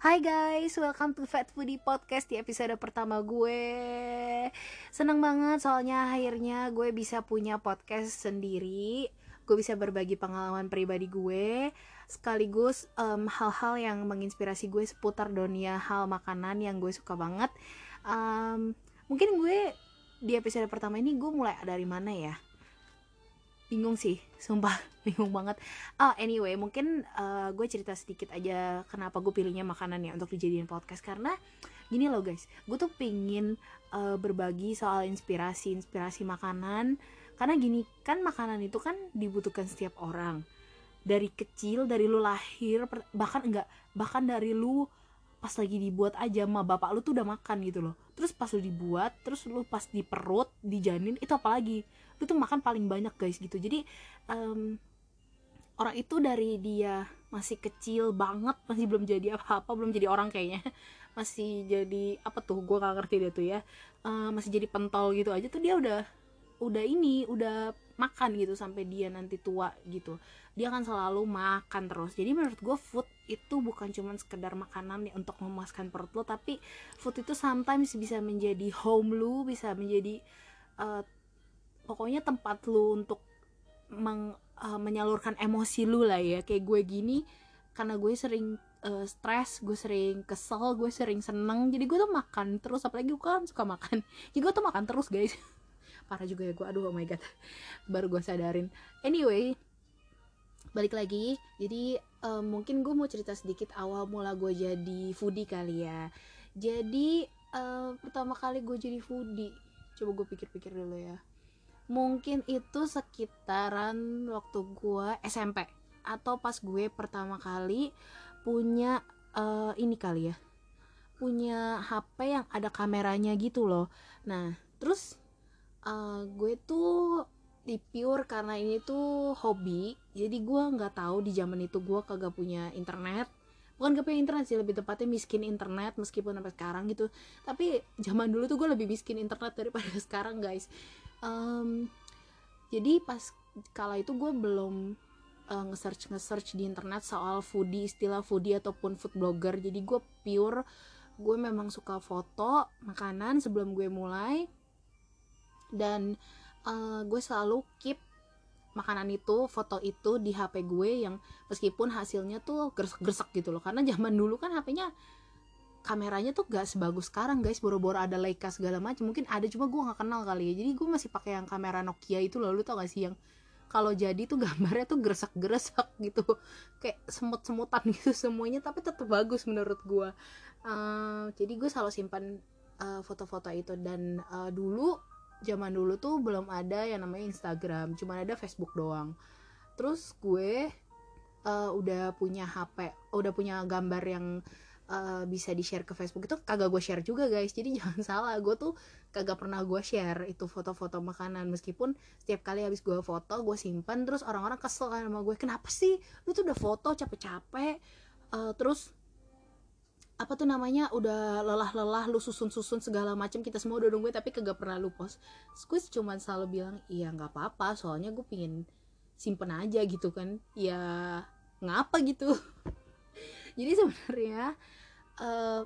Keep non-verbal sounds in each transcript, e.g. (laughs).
Hai guys, welcome to Fat Foodie Podcast di episode pertama gue. Seneng banget soalnya akhirnya gue bisa punya podcast sendiri. Gue bisa berbagi pengalaman pribadi gue Sekaligus hal hal-hal yang menginspirasi gue seputar dunia hal makanan yang gue suka banget. Um, Mungkin gue di episode pertama ini gue mulai dari mana ya bingung sih sumpah (laughs) bingung banget. Oh anyway mungkin uh, gue cerita sedikit aja kenapa gue pilihnya makanan ya untuk dijadiin podcast. Karena gini loh guys gue tuh pingin uh, berbagi soal inspirasi inspirasi makanan. Karena gini kan makanan itu kan dibutuhkan setiap orang. Dari kecil dari lu lahir bahkan enggak bahkan dari lu pas lagi dibuat aja sama bapak lu tuh udah makan gitu loh terus pas lu dibuat terus lu pas di perut di janin itu apalagi lu tuh makan paling banyak guys gitu. Jadi um, orang itu dari dia masih kecil banget masih belum jadi apa-apa belum jadi orang kayaknya. (laughs) Masih jadi apa tuh gue gak ngerti deh tuh ya. Uh, masih jadi pentol gitu aja tuh dia udah udah ini udah makan gitu sampai dia nanti tua gitu dia akan selalu makan terus. Jadi menurut gue food itu bukan cuma sekedar makanan ya untuk memuaskan perut lo tapi food itu sometimes bisa menjadi home lu bisa menjadi uh, pokoknya tempat lu untuk meng, uh, menyalurkan emosi lu lah ya. Kayak gue gini karena gue sering uh, stres gue sering kesel gue sering seneng jadi gue tuh makan terus. Apalagi gue kan suka makan. (laughs) Jadi gue tuh makan terus guys parah juga ya gue aduh oh my god. (laughs) Baru gue sadarin. Anyway balik lagi. Jadi uh, mungkin gue mau cerita sedikit awal mula gue jadi foodie kali ya. Jadi uh, pertama kali gue jadi foodie coba gue pikir-pikir dulu ya. Mungkin itu sekitaran waktu gue SMP atau pas gue pertama kali punya uh, ini kali ya punya HP yang ada kameranya gitu loh. Nah terus uh, gue tuh di pure karena ini tuh hobi. Jadi gue nggak tahu di zaman itu gue kagak punya internet. Bukan gak punya internet sih lebih tepatnya miskin internet meskipun sampai sekarang gitu. Tapi zaman dulu tuh gue lebih miskin internet daripada (laughs) sekarang guys. Um, jadi pas kala itu gue belum uh, nge-search nge-search di internet soal foodie istilah foodie ataupun food blogger. Jadi gue pure gue memang suka foto makanan sebelum gue mulai dan uh, gue selalu keep makanan itu foto itu di HP gue yang meskipun hasilnya tuh gresek-gresek gitu loh. Karena zaman dulu kan HP-nya kameranya tuh gak sebagus sekarang guys. Boro-boro ada Leica segala macam mungkin ada cuma gue nggak kenal kali ya. Jadi gue masih pakai yang kamera Nokia itu loh. Lu tau gak sih yang kalau jadi tuh gambarnya tuh gresek-gresek gitu. Kayak semut-semutan (laughs) gitu semuanya tapi tetap bagus menurut gue. Uh, jadi gue selalu simpan uh, foto-foto itu. Dan uh, dulu zaman dulu tuh belum ada yang namanya Instagram cuma ada Facebook doang. Terus gue uh, udah punya HP udah punya gambar yang uh, bisa di share ke Facebook itu kagak gue share juga guys. Jadi (laughs) jangan salah gue tuh kagak pernah gue share itu foto-foto makanan. Meskipun setiap kali habis gue foto gue simpan terus orang-orang kesel kan sama gue kenapa sih? Lu tuh udah foto capek-capek. Uh, terus apa tuh namanya udah lelah-lelah lu susun-susun segala macam kita semua udah nungguin tapi kagak pernah lu post. Squeeze cuman selalu bilang iya nggak apa-apa soalnya gue pingin simpen aja gitu kan. Ya ngapa gitu? (laughs) Jadi sebenarnya uh,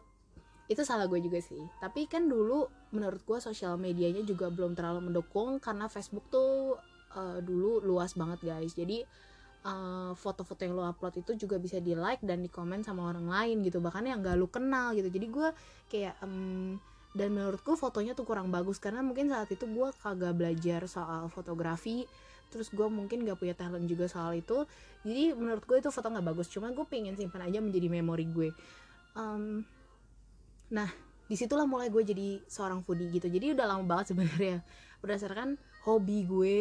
itu salah gue juga sih. Tapi kan dulu menurut gue sosial medianya juga belum terlalu mendukung karena Facebook tuh uh, dulu luas banget guys. Jadi foto-foto uh, yang lo upload itu juga bisa di like dan di komen sama orang lain gitu bahkan yang gak lo kenal gitu. Jadi gue kayak um, dan menurutku fotonya tuh kurang bagus karena mungkin saat itu gue kagak belajar soal fotografi terus gue mungkin gak punya talent juga soal itu. Jadi menurut gue itu foto nggak bagus cuma gue pengen simpan aja menjadi memori gue. Um, nah di situlah mulai gue jadi seorang foodie gitu. Jadi udah lama banget sebenarnya. Berdasarkan hobi gue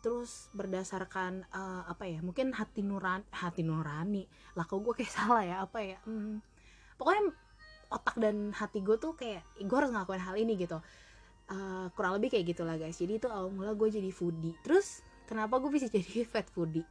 terus berdasarkan uh, apa ya mungkin hati nurani hati nurani. Lah kok gue kayak (laughs) salah ya? Apa ya? Hmm, pokoknya otak dan hati gue tuh kayak gue harus ngelakuin hal ini gitu. Uh, kurang lebih kayak gitulah guys. Jadi itu awal mula gue jadi foodie. Terus kenapa gue bisa (laughs) jadi fat foodie?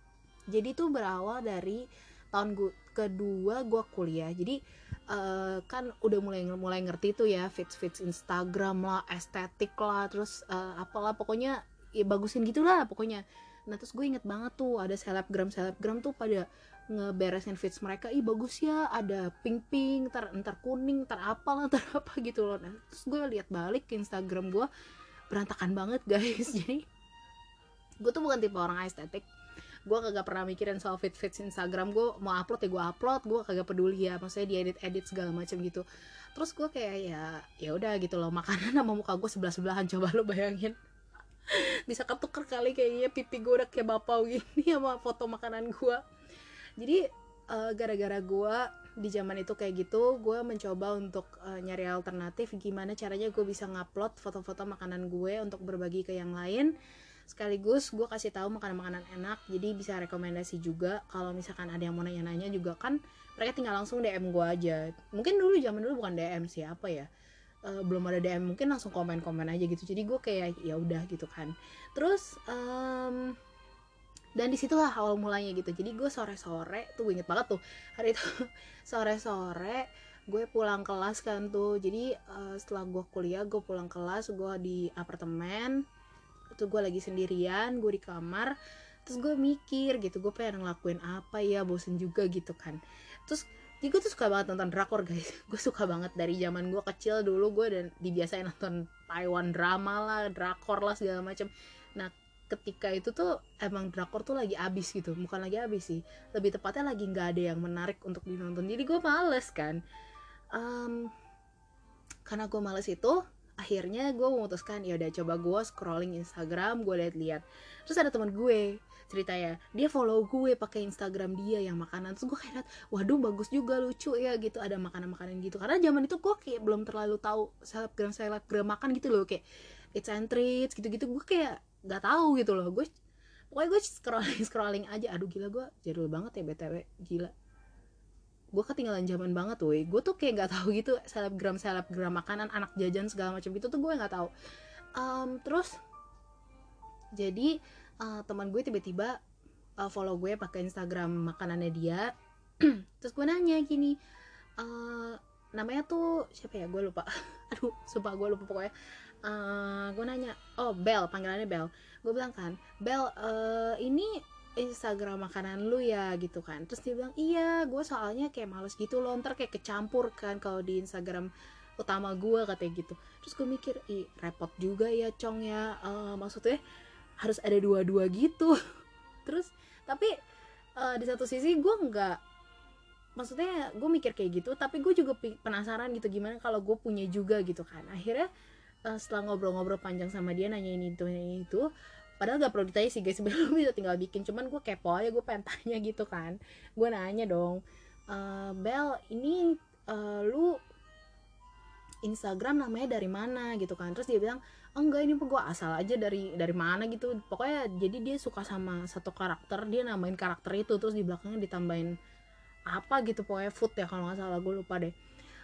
Jadi itu berawal dari tahun gue kedua gue kuliah. Jadi uh, kan udah mulai mulai ngerti tuh ya fits fits Instagram lah estetik lah terus uh, apalah. Pokoknya ya bagusin gitulah pokoknya. Nah terus gue inget banget tuh ada selebgram selebgram tuh pada ngeberesin feeds mereka. Ih bagus ya ada pink pink ntar ntar kuning ntar apa lah (laughs) ntar apa gitu loh. Nah, terus gue lihat balik ke Instagram gue berantakan banget guys. (laughs) Jadi gue tuh bukan tipe orang estetik. Gue kagak pernah mikirin soal fit fit Instagram. Gue mau upload ya gue upload. Gue kagak peduli ya maksudnya di edit edit segala macam gitu. Terus gue kayak ya ya udah gitu loh makanan sama muka gue sebelah sebelahan (laughs) coba lo bayangin bisa ketuker kali kayaknya pipi gue udah kayak bapau gini (laughs) sama foto makanan gue jadi uh, gara-gara gue di zaman itu kayak gitu gue mencoba untuk uh, nyari alternatif gimana caranya gue bisa ngupload foto-foto makanan gue untuk berbagi ke yang lain. Sekaligus gue kasih tahu makanan-makanan enak jadi bisa rekomendasi juga. Kalau misalkan ada yang mau nanya-nanya juga kan mereka tinggal langsung DM gue aja. Mungkin dulu zaman dulu bukan DM siapa ya uh, belum ada DM mungkin langsung komen-komen aja gitu. Jadi gue kayak ya udah gitu kan. Terus um, dan di situlah awal mulanya gitu. Jadi gue sore-sore tuh gue inget banget tuh hari itu (laughs) sore-sore gue pulang kelas kan tuh. Jadi uh, setelah gue kuliah gue pulang kelas gue di apartemen. Itu gue lagi sendirian gue di kamar. Terus gue mikir gitu gue pengen ngelakuin apa ya bosen juga gitu kan. Terus jadi gue tuh suka banget nonton drakor guys. (laughs) Gue suka banget dari zaman gue kecil dulu gue dan dibiasain nonton Taiwan drama lah drakor lah segala macam nah ketika itu tuh emang drakor tuh lagi abis gitu. Bukan lagi abis sih. Lebih tepatnya lagi nggak ada yang menarik untuk dinonton. Jadi gue males kan. Um, karena gue males itu akhirnya gue memutuskan ya udah coba gue scrolling Instagram gue liat-liat terus ada teman gue cerita ya. Dia follow gue pakai Instagram dia yang makanan. Terus gue kayak waduh bagus juga lucu ya gitu. Ada makanan-makanan gitu. Karena zaman itu gue kayak belum terlalu tahu selebgram selebgram makan gitu loh. Kayak it's and treats gitu-gitu. Gue kayak nggak tahu gitu loh. Gue pokoknya gue scrolling (laughs) scrolling aja. Aduh gila gue jadul banget ya btw gila. Gue ketinggalan zaman banget tuh gue tuh kayak nggak tahu gitu selebgram selebgram makanan anak jajan segala macam itu tuh gue nggak tahu. Um, terus jadi uh, teman gue tiba-tiba uh, follow gue pakai Instagram makanannya dia. (clears throat) Terus gue nanya gini uh, namanya tuh siapa ya? Gue lupa. (laughs) Aduh sumpah gue lupa pokoknya. Uh, gue nanya oh Bel panggilannya Bel. Gue bilang kan Bel uh, ini Instagram makanan lu ya gitu kan. Terus dia bilang iya gue soalnya kayak males gitu loh ntar kayak kecampur kan kalau di Instagram utama gue katanya gitu. Terus gue mikir ih repot juga ya cong ya. Uh, maksudnya harus ada dua-dua gitu. (laughs) Terus tapi uh, di satu sisi gue nggak maksudnya gue mikir kayak gitu tapi gue juga penasaran gitu gimana kalau gue punya juga gitu kan. Akhirnya uh, setelah ngobrol-ngobrol panjang sama dia nanya ini itu nanya itu padahal gak perlu ditanya sih guys (laughs) sebenarnya bisa tinggal bikin cuman gue kepo aja gue pengen tanya gitu kan. Gue nanya dong uh, Bel ini uh, lu Instagram namanya dari mana? Gitu kan. Terus dia bilang oh, enggak ini gue asal aja dari dari mana gitu. Pokoknya jadi dia suka sama satu karakter dia namain karakter itu terus di belakangnya ditambahin apa gitu pokoknya food ya kalau nggak salah gue lupa deh.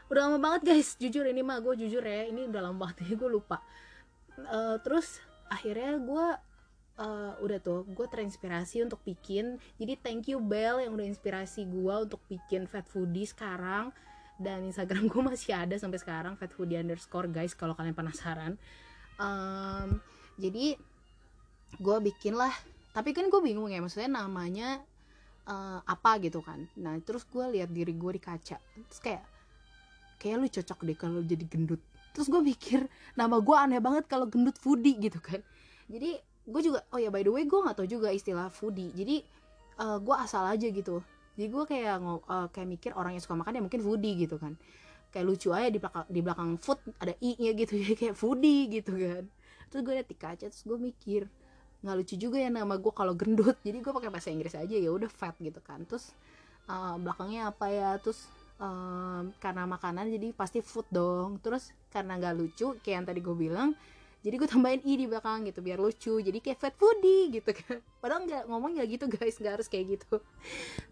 Udah lama banget guys. Jujur ini mah gue jujur ya ini udah lama banget gue lupa. Uh, terus akhirnya gue uh, udah tuh gue terinspirasi untuk bikin. Jadi thank you Bell yang udah inspirasi gue untuk bikin fat foodie sekarang. Dan Instagram gue masih ada sampai sekarang fat foodie underscore guys kalau kalian penasaran um, jadi gue bikin lah tapi kan gue bingung ya maksudnya namanya uh, apa gitu kan. Nah terus gue lihat diri gue di kaca terus kayak kayak lu cocok deh kalau jadi gendut. Terus gue mikir nama gue aneh banget kalau gendut foodie gitu kan. Jadi gue juga oh ya by the way gue nggak tau juga istilah foodie jadi uh, eh, gue asal aja gitu. Jadi gue kayak uh, kayak mikir orang yang suka makan ya mungkin foodie gitu kan kayak lucu aja di belakang di belakang food ada i nya gitu (laughs) ya kayak foodie gitu kan. Terus gue liat di kaca terus gue mikir nggak lucu juga ya nama gue kalau gendut. (laughs) Jadi gue pakai bahasa Inggris aja ya udah fat gitu kan. Terus uh, belakangnya apa ya? Terus um, karena makanan jadi pasti food dong. Terus karena nggak lucu kayak yang tadi gue bilang jadi gue tambahin i di belakang gitu biar lucu. Jadi kayak fat foodie gitu kan. (laughs) Padahal nggak ngomong ya gitu guys nggak harus kayak gitu.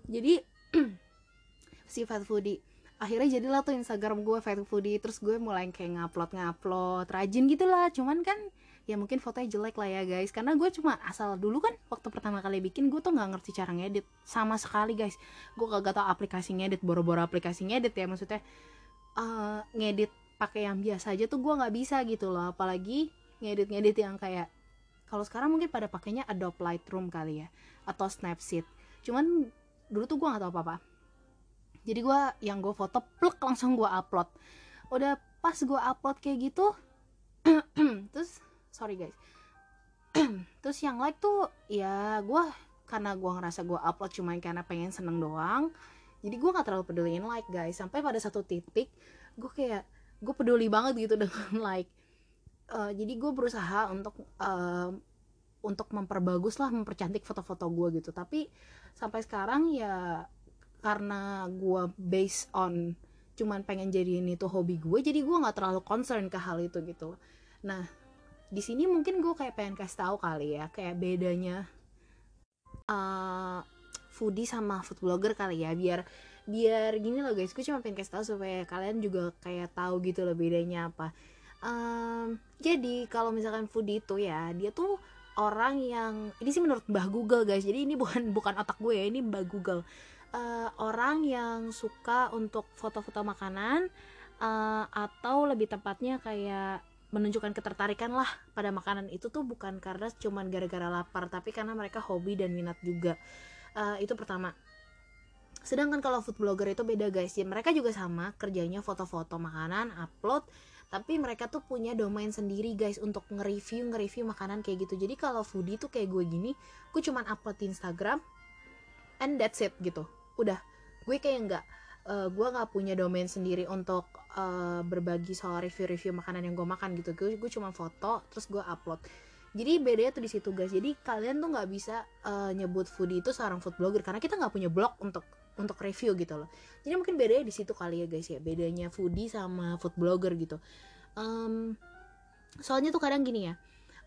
Jadi (clears throat) si fat foodie akhirnya jadilah tuh Instagram gue fat foodie terus gue mulai kayak ngupload ngupload rajin gitu lah cuman kan ya mungkin fotonya jelek lah ya guys. Karena gue cuma asal dulu kan waktu pertama kali bikin gue tuh nggak ngerti cara ngedit. Sama sekali guys. Gue kagak tau aplikasi ngedit boro-boro aplikasi ngedit ya. Maksudnya uh, ngedit pakai yang biasa aja tuh gue nggak bisa gitu loh. Apalagi ngedit-ngedit yang kayak kalau sekarang mungkin pada pakainya Adobe Lightroom kali ya atau Snapseed. Cuman dulu tuh gue nggak tahu apa apa jadi gue yang gue foto plek langsung gue upload. Udah pas gue upload kayak gitu (clears throat) terus sorry guys. (clears throat) Terus yang like tuh ya gue karena gue ngerasa gue upload cuma karena pengen seneng doang jadi gue nggak terlalu peduliin like guys. Sampai pada satu titik gue kayak gue peduli banget gitu (laughs) dengan like. Uh, jadi gue berusaha untuk uh, untuk memperbagus lah mempercantik foto-foto gue gitu. Tapi sampai sekarang ya karena gue based on cuman pengen jadiin itu hobi gue jadi gue nggak terlalu concern ke hal itu gitu. Nah di sini mungkin gue kayak pengen kasih tahu kali ya kayak bedanya uh, foodie sama food blogger kali ya biar biar gini loh guys gue cuma pengen kasih tahu supaya kalian juga kayak tahu gitu loh bedanya apa. Um, jadi kalau misalkan foodie itu ya dia tuh orang yang ini sih menurut Mbah Google guys jadi ini bukan bukan otak gue ya ini Mbah Google uh, orang yang suka untuk foto-foto makanan uh, atau lebih tepatnya kayak menunjukkan ketertarikan lah pada makanan itu tuh bukan karena cuman gara-gara lapar tapi karena mereka hobi dan minat juga. Uh, itu pertama. Sedangkan kalau food blogger itu beda guys. Ya mereka juga sama kerjanya foto-foto makanan upload tapi mereka tuh punya domain sendiri guys untuk nge-review nge-review makanan kayak gitu. Jadi kalau foodie tuh kayak gue gini gue cuman upload di Instagram and that's it gitu udah gue kayak nggak uh, gue nggak punya domain sendiri untuk uh, berbagi soal review-review makanan yang gue makan gitu. Gue gue cuma foto terus gue upload. Jadi bedanya tuh di situ guys. Jadi kalian tuh nggak bisa uh, nyebut foodie itu seorang food blogger karena kita nggak punya blog untuk untuk review gitu loh. Jadi mungkin bedanya di situ kali ya guys ya. Bedanya foodie sama food blogger gitu. Um, soalnya tuh kadang gini ya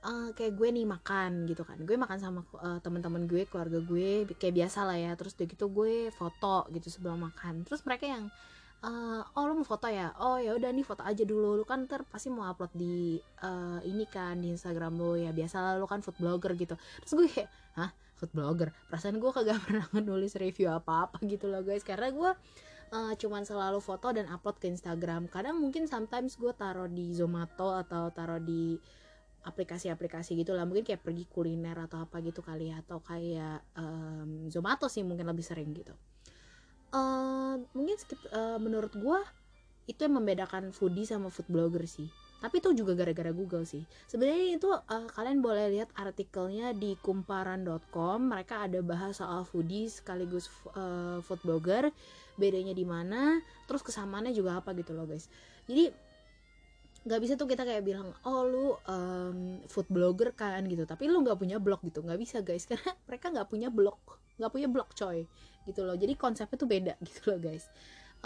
uh, kayak gue nih makan gitu kan. Gue makan sama uh, teman-teman gue keluarga gue kayak biasa lah ya. Terus udah gitu gue foto gitu sebelum makan. Terus mereka yang uh, oh lu mau foto ya? Oh ya udah nih foto aja dulu. Lu kan ntar pasti mau upload di uh, ini kan di Instagram lo ya. Biasa lah lu kan food blogger gitu. Terus gue kayak hah? Food blogger? Perasaan gue kagak (laughs) pernah nulis review apa apa gitu loh guys. Karena gue uh, cuman selalu foto dan upload ke Instagram. Kadang mungkin sometimes gue taruh di Zomato atau taruh di aplikasi-aplikasi gitu lah mungkin kayak pergi kuliner atau apa gitu kali ya. Atau kayak um, Zomato sih mungkin lebih sering gitu. Uh, mungkin uh, menurut gue itu yang membedakan foodie sama food blogger sih. Tapi itu juga gara-gara Google sih. Sebenarnya itu uh, kalian boleh lihat artikelnya di kumparan.com mereka ada bahas soal foodie sekaligus uh, food blogger. Bedanya di mana terus kesamaannya juga apa gitu loh guys. Jadi nggak bisa tuh kita kayak bilang oh lu um, food blogger kan gitu. Tapi lu nggak punya blog gitu. Nggak bisa guys. (laughs) Karena mereka nggak punya blog nggak punya blog coy gitu loh. Jadi konsepnya tuh beda (laughs) gitu loh guys.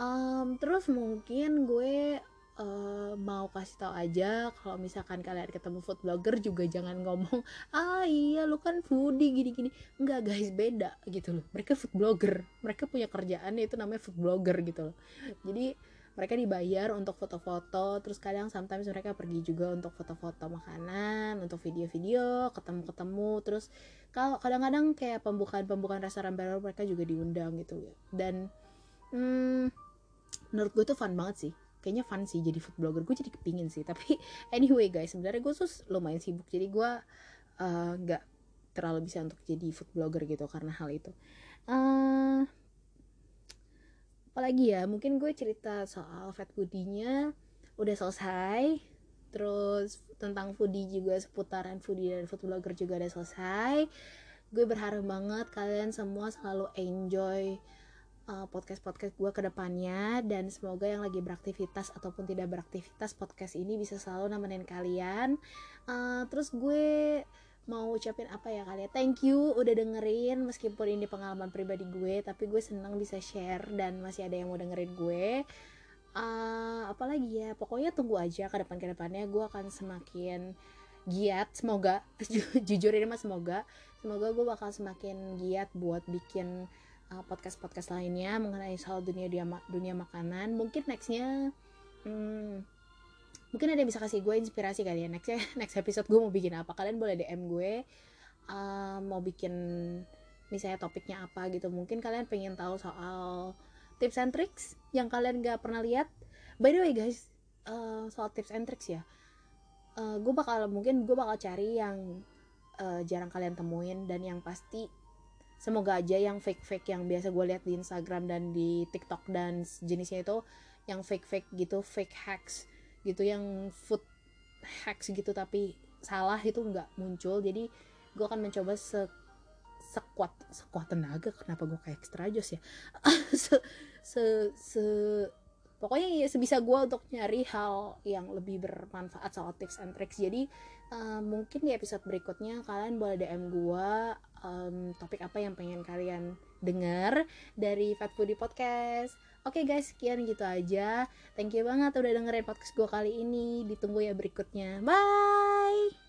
Um, terus mungkin gue uh, mau kasih tau aja kalau misalkan kalian ketemu food blogger juga jangan (laughs) ngomong ah iya lu kan foodie gini-gini. Enggak guys beda gitu loh. Mereka food blogger. Mereka punya kerjaan itu namanya food blogger gitu loh. Jadi mereka dibayar untuk foto-foto terus kadang sometimes mereka pergi juga untuk foto-foto makanan untuk video-video ketemu-ketemu terus kalau kadang-kadang kayak pembukaan-pembukaan restoran baru mereka juga diundang gitu. Dan hmm, menurut gue tuh fun banget sih. Kayaknya fun sih jadi food blogger. Gue jadi kepingin sih tapi (laughs) anyway guys sebenarnya gue tuh lumayan sibuk. Jadi gue uh, nggak uh, terlalu bisa untuk jadi food blogger gitu karena hal itu. Uh, apalagi ya mungkin gue cerita soal fat foodie-nya udah selesai. Terus tentang foodie juga seputaran foodie dan food blogger juga udah selesai. Gue berharap banget kalian semua selalu enjoy uh, podcast-podcast gue ke depannya. Dan semoga yang lagi beraktivitas ataupun tidak beraktivitas podcast ini bisa selalu nemenin kalian. Uh, terus gue mau ucapin apa ya kalian ya. Thank you udah dengerin meskipun ini pengalaman pribadi gue tapi gue senang bisa share dan masih ada yang mau dengerin gue. Uh, apalagi ya pokoknya tunggu aja ke depan ke depannya gue akan semakin giat. Semoga (laughs) jujur ini mas semoga semoga gue bakal semakin giat buat bikin uh, podcast podcast lainnya mengenai soal dunia dunia makanan. Mungkin nextnya hmm, mungkin ada yang bisa kasih gue inspirasi kali ya. Next ya (laughs) next episode gue mau bikin apa. Kalian boleh dm gue uh, mau bikin misalnya topiknya apa gitu. Mungkin kalian pengen tahu soal tips and tricks yang kalian gak pernah lihat. By the way guys uh, soal tips and tricks ya. Uh, gue bakal mungkin gue bakal cari yang uh, jarang kalian temuin dan yang pasti semoga aja yang fake fake yang biasa gue lihat di Instagram dan di TikTok dan jenisnya itu yang fake fake gitu fake hacks gitu yang food hacks gitu tapi salah itu nggak muncul. Jadi gue akan mencoba se sekuat sekuat tenaga. Kenapa gue kayak extra jos ya? (laughs) Se, se, se pokoknya ya sebisa gue untuk nyari hal yang lebih bermanfaat soal tips and tricks. Jadi uh, mungkin di episode berikutnya kalian boleh DM gue um, topik apa yang pengen kalian dengar dari Fat Foodie Podcast. Oke okay guys, sekian gitu aja. Thank you banget udah dengerin podcast gue kali ini. Ditunggu ya berikutnya. Bye.